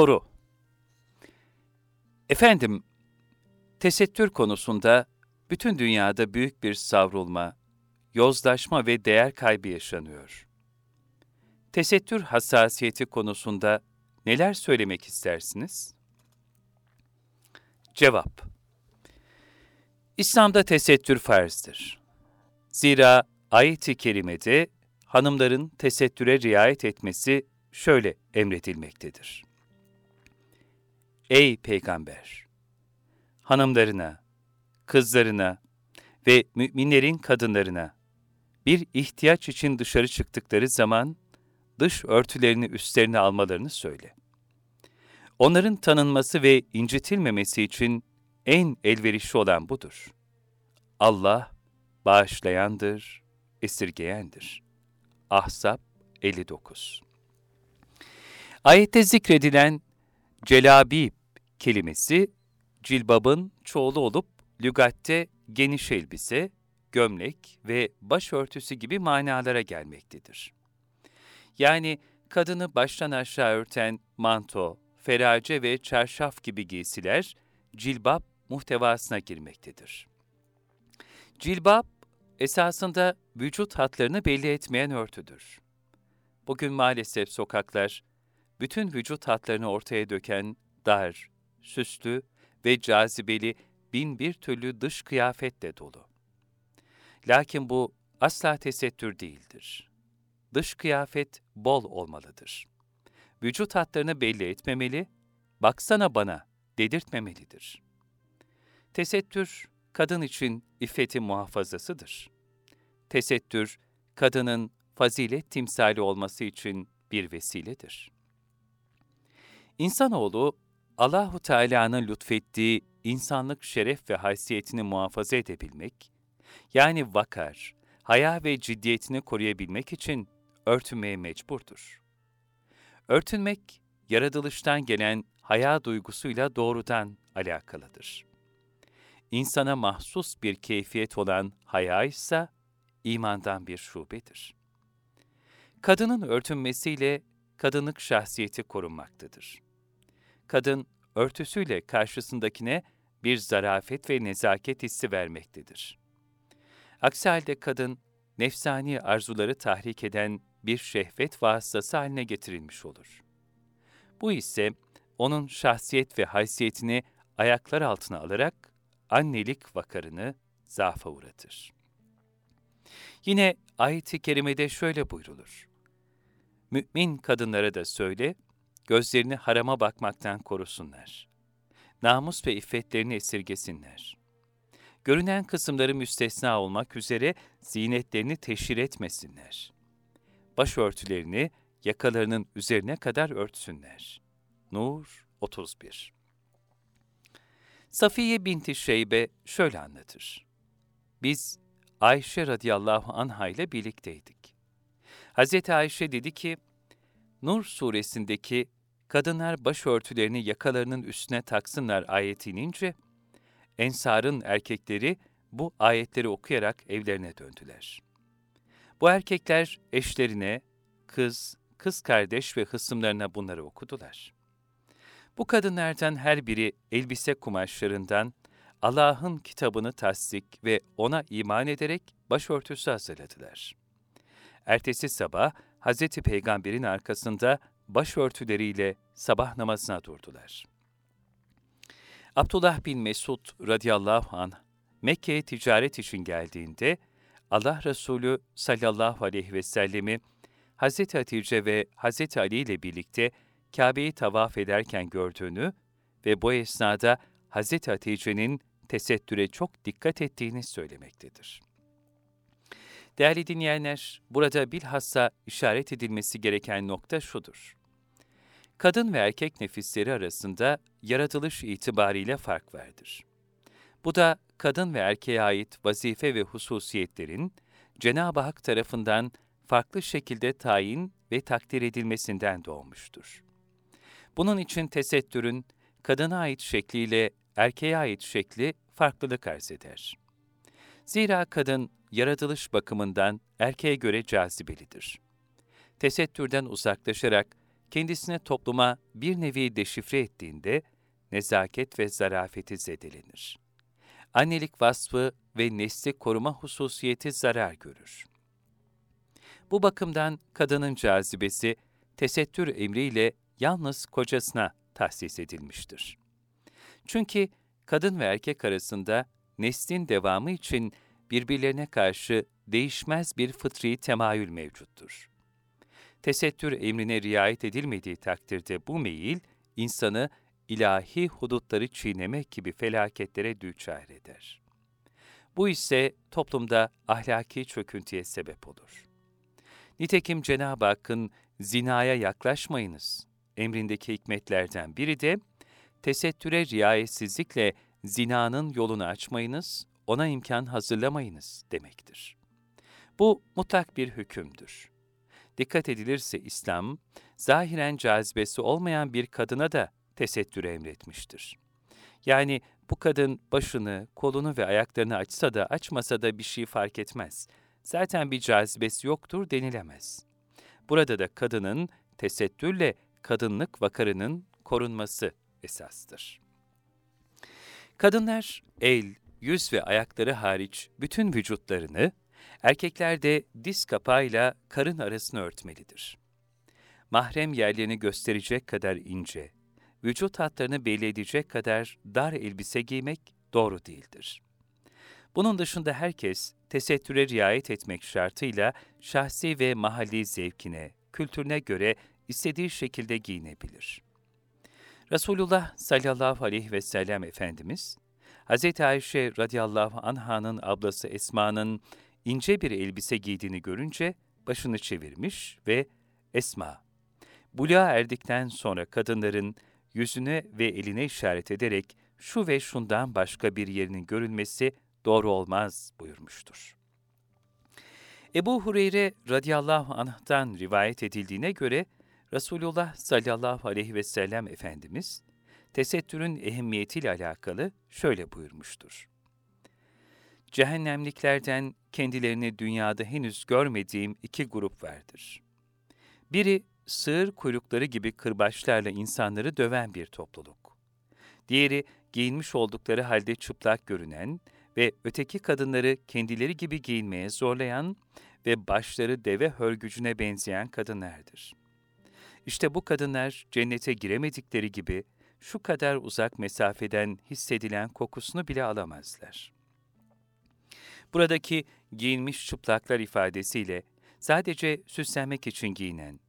Soru Efendim, tesettür konusunda bütün dünyada büyük bir savrulma, yozlaşma ve değer kaybı yaşanıyor. Tesettür hassasiyeti konusunda neler söylemek istersiniz? Cevap İslam'da tesettür farzdır. Zira ayet-i kerimede hanımların tesettüre riayet etmesi şöyle emredilmektedir. Ey Peygamber! Hanımlarına, kızlarına ve müminlerin kadınlarına bir ihtiyaç için dışarı çıktıkları zaman dış örtülerini üstlerine almalarını söyle. Onların tanınması ve incitilmemesi için en elverişli olan budur. Allah bağışlayandır, esirgeyendir. Ahzab 59 Ayette zikredilen celabib kelimesi cilbabın çoğulu olup lügatte geniş elbise, gömlek ve başörtüsü gibi manalara gelmektedir. Yani kadını baştan aşağı örten manto, ferace ve çarşaf gibi giysiler cilbab muhtevasına girmektedir. Cilbab esasında vücut hatlarını belli etmeyen örtüdür. Bugün maalesef sokaklar bütün vücut hatlarını ortaya döken dar, süslü ve cazibeli bin bir türlü dış kıyafetle dolu. Lakin bu asla tesettür değildir. Dış kıyafet bol olmalıdır. Vücut hatlarını belli etmemeli, baksana bana dedirtmemelidir. Tesettür, kadın için iffeti muhafazasıdır. Tesettür, kadının fazilet timsali olması için bir vesiledir. İnsanoğlu Allahu Teala'nın lütfettiği insanlık şeref ve haysiyetini muhafaza edebilmek, yani vakar, haya ve ciddiyetini koruyabilmek için örtünmeye mecburdur. Örtünmek, yaratılıştan gelen haya duygusuyla doğrudan alakalıdır. İnsana mahsus bir keyfiyet olan haya ise imandan bir şubedir. Kadının örtünmesiyle kadınlık şahsiyeti korunmaktadır kadın örtüsüyle karşısındakine bir zarafet ve nezaket hissi vermektedir. Aksi halde kadın, nefsani arzuları tahrik eden bir şehvet vasıtası haline getirilmiş olur. Bu ise onun şahsiyet ve haysiyetini ayaklar altına alarak annelik vakarını zaafa uğratır. Yine ayet-i kerimede şöyle buyrulur. Mümin kadınlara da söyle, gözlerini harama bakmaktan korusunlar. Namus ve iffetlerini esirgesinler. Görünen kısımları müstesna olmak üzere zinetlerini teşhir etmesinler. Başörtülerini yakalarının üzerine kadar örtsünler. Nur 31 Safiye binti Şeybe şöyle anlatır. Biz Ayşe radıyallahu anha ile birlikteydik. Hazreti Ayşe dedi ki, Nur suresindeki kadınlar başörtülerini yakalarının üstüne taksınlar ayeti inince, Ensar'ın erkekleri bu ayetleri okuyarak evlerine döndüler. Bu erkekler eşlerine, kız, kız kardeş ve hısımlarına bunları okudular. Bu kadınlardan her biri elbise kumaşlarından Allah'ın kitabını tasdik ve ona iman ederek başörtüsü hazırladılar. Ertesi sabah Hz. Peygamber'in arkasında başörtüleriyle sabah namazına durdular. Abdullah bin Mesud radıyallahu anh Mekke'ye ticaret için geldiğinde Allah Resulü sallallahu aleyhi ve sellemi Hz. Hatice ve Hz. Ali ile birlikte Kabe'yi tavaf ederken gördüğünü ve bu esnada Hz. Hatice'nin tesettüre çok dikkat ettiğini söylemektedir. Değerli dinleyenler, burada bilhassa işaret edilmesi gereken nokta şudur. Kadın ve erkek nefisleri arasında yaratılış itibariyle fark vardır. Bu da kadın ve erkeğe ait vazife ve hususiyetlerin Cenab-ı Hak tarafından farklı şekilde tayin ve takdir edilmesinden doğmuştur. Bunun için tesettürün kadına ait şekliyle erkeğe ait şekli farklılık arz eder. Zira kadın yaratılış bakımından erkeğe göre cazibelidir. Tesettürden uzaklaşarak kendisine topluma bir nevi deşifre ettiğinde nezaket ve zarafeti zedelenir. Annelik vasfı ve nesli koruma hususiyeti zarar görür. Bu bakımdan kadının cazibesi tesettür emriyle yalnız kocasına tahsis edilmiştir. Çünkü kadın ve erkek arasında neslin devamı için birbirlerine karşı değişmez bir fıtri temayül mevcuttur. Tesettür emrine riayet edilmediği takdirde bu meyil, insanı ilahi hudutları çiğnemek gibi felaketlere düçar eder. Bu ise toplumda ahlaki çöküntüye sebep olur. Nitekim Cenab-ı Hakk'ın zinaya yaklaşmayınız emrindeki hikmetlerden biri de tesettüre riayetsizlikle zinanın yolunu açmayınız, ona imkan hazırlamayınız demektir. Bu mutlak bir hükümdür. Dikkat edilirse İslam, zahiren cazibesi olmayan bir kadına da tesettür emretmiştir. Yani bu kadın başını, kolunu ve ayaklarını açsa da açmasa da bir şey fark etmez. Zaten bir cazibesi yoktur denilemez. Burada da kadının tesettürle kadınlık vakarının korunması esastır. Kadınlar el, yüz ve ayakları hariç bütün vücutlarını, erkekler de diz kapağıyla karın arasını örtmelidir. Mahrem yerlerini gösterecek kadar ince, vücut hatlarını belli edecek kadar dar elbise giymek doğru değildir. Bunun dışında herkes tesettüre riayet etmek şartıyla şahsi ve mahalli zevkine, kültürüne göre istediği şekilde giyinebilir. Resulullah sallallahu aleyhi ve sellem Efendimiz, Hz. Ayşe radıyallahu anh'ın ablası Esma'nın ince bir elbise giydiğini görünce başını çevirmiş ve Esma, buluğa erdikten sonra kadınların yüzüne ve eline işaret ederek şu ve şundan başka bir yerinin görülmesi doğru olmaz buyurmuştur. Ebu Hureyre radıyallahu anh'tan rivayet edildiğine göre Resulullah sallallahu aleyhi ve sellem Efendimiz, tesettürün ehemmiyetiyle alakalı şöyle buyurmuştur. Cehennemliklerden kendilerini dünyada henüz görmediğim iki grup vardır. Biri, sığır kuyrukları gibi kırbaçlarla insanları döven bir topluluk. Diğeri, giyinmiş oldukları halde çıplak görünen ve öteki kadınları kendileri gibi giyinmeye zorlayan ve başları deve hörgücüne benzeyen kadınlardır. İşte bu kadınlar cennete giremedikleri gibi şu kadar uzak mesafeden hissedilen kokusunu bile alamazlar. Buradaki giyinmiş çıplaklar ifadesiyle sadece süslenmek için giyinen,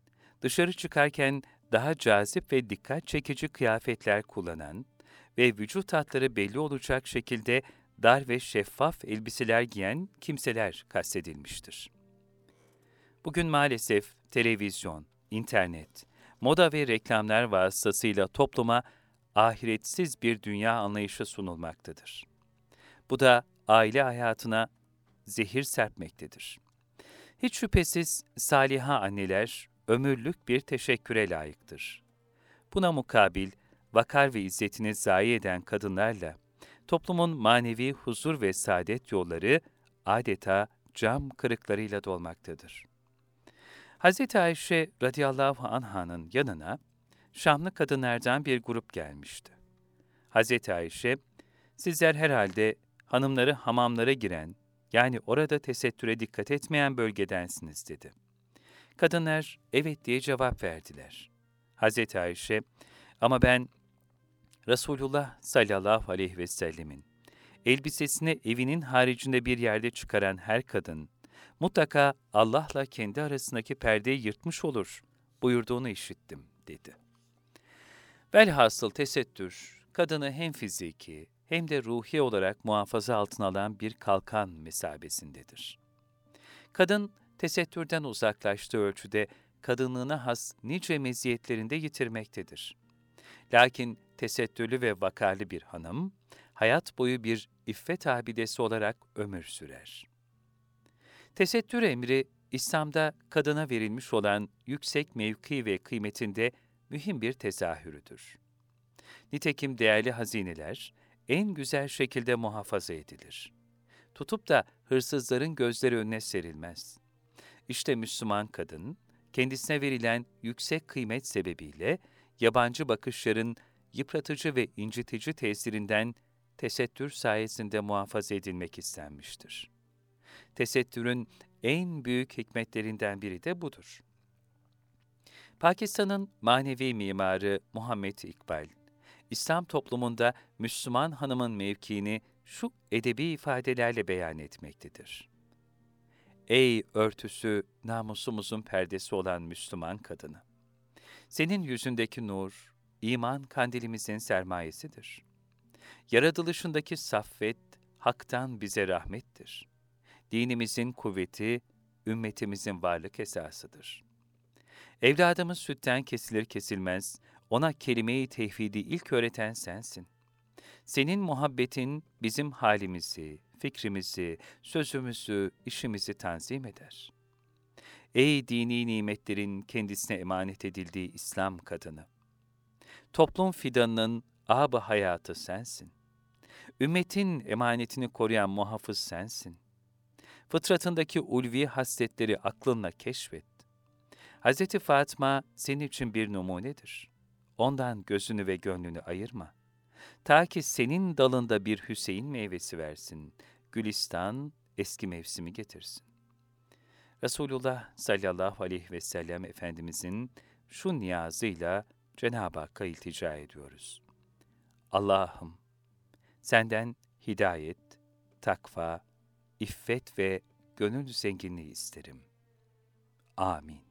dışarı çıkarken daha cazip ve dikkat çekici kıyafetler kullanan ve vücut hatları belli olacak şekilde dar ve şeffaf elbiseler giyen kimseler kastedilmiştir. Bugün maalesef televizyon, internet, moda ve reklamlar vasıtasıyla topluma ahiretsiz bir dünya anlayışı sunulmaktadır. Bu da aile hayatına zehir serpmektedir. Hiç şüphesiz saliha anneler ömürlük bir teşekküre layıktır. Buna mukabil vakar ve izzetini zayi eden kadınlarla toplumun manevi huzur ve saadet yolları adeta cam kırıklarıyla dolmaktadır. Hz. Ayşe radıyallahu anh'ın yanına Şamlı kadınlardan bir grup gelmişti. Hz. Ayşe, sizler herhalde hanımları hamamlara giren, yani orada tesettüre dikkat etmeyen bölgedensiniz dedi. Kadınlar evet diye cevap verdiler. Hz. Ayşe, ama ben Resulullah sallallahu aleyhi ve sellemin elbisesini evinin haricinde bir yerde çıkaran her kadın, mutlaka Allah'la kendi arasındaki perdeyi yırtmış olur buyurduğunu işittim, dedi. Velhasıl tesettür, kadını hem fiziki hem de ruhi olarak muhafaza altına alan bir kalkan mesabesindedir. Kadın, tesettürden uzaklaştığı ölçüde kadınlığına has nice meziyetlerinde yitirmektedir. Lakin tesettürlü ve vakarlı bir hanım, hayat boyu bir iffet abidesi olarak ömür sürer. Tesettür emri, İslam'da kadına verilmiş olan yüksek mevki ve kıymetinde mühim bir tezahürüdür. Nitekim değerli hazineler en güzel şekilde muhafaza edilir. Tutup da hırsızların gözleri önüne serilmez. İşte Müslüman kadın, kendisine verilen yüksek kıymet sebebiyle yabancı bakışların yıpratıcı ve incitici tesirinden tesettür sayesinde muhafaza edilmek istenmiştir. Tesettürün en büyük hikmetlerinden biri de budur. Pakistan'ın manevi mimarı Muhammed İkbal, İslam toplumunda Müslüman hanımın mevkiini şu edebi ifadelerle beyan etmektedir. Ey örtüsü, namusumuzun perdesi olan Müslüman kadını! Senin yüzündeki nur, iman kandilimizin sermayesidir. Yaratılışındaki saffet, haktan bize rahmettir. Dinimizin kuvveti, ümmetimizin varlık esasıdır. Evladımız sütten kesilir kesilmez, ona kelime-i tevhidi ilk öğreten sensin. Senin muhabbetin bizim halimizi, fikrimizi, sözümüzü, işimizi tanzim eder. Ey dini nimetlerin kendisine emanet edildiği İslam kadını! Toplum fidanının ab hayatı sensin. Ümmetin emanetini koruyan muhafız sensin. Fıtratındaki ulvi hasletleri aklınla keşfet. Hz. Fatma senin için bir numunedir. Ondan gözünü ve gönlünü ayırma. Ta ki senin dalında bir Hüseyin meyvesi versin, Gülistan eski mevsimi getirsin. Resulullah sallallahu aleyhi ve sellem Efendimizin şu niyazıyla Cenab-ı Hakk'a iltica ediyoruz. Allah'ım, senden hidayet, takva, iffet ve gönül zenginliği isterim. Amin.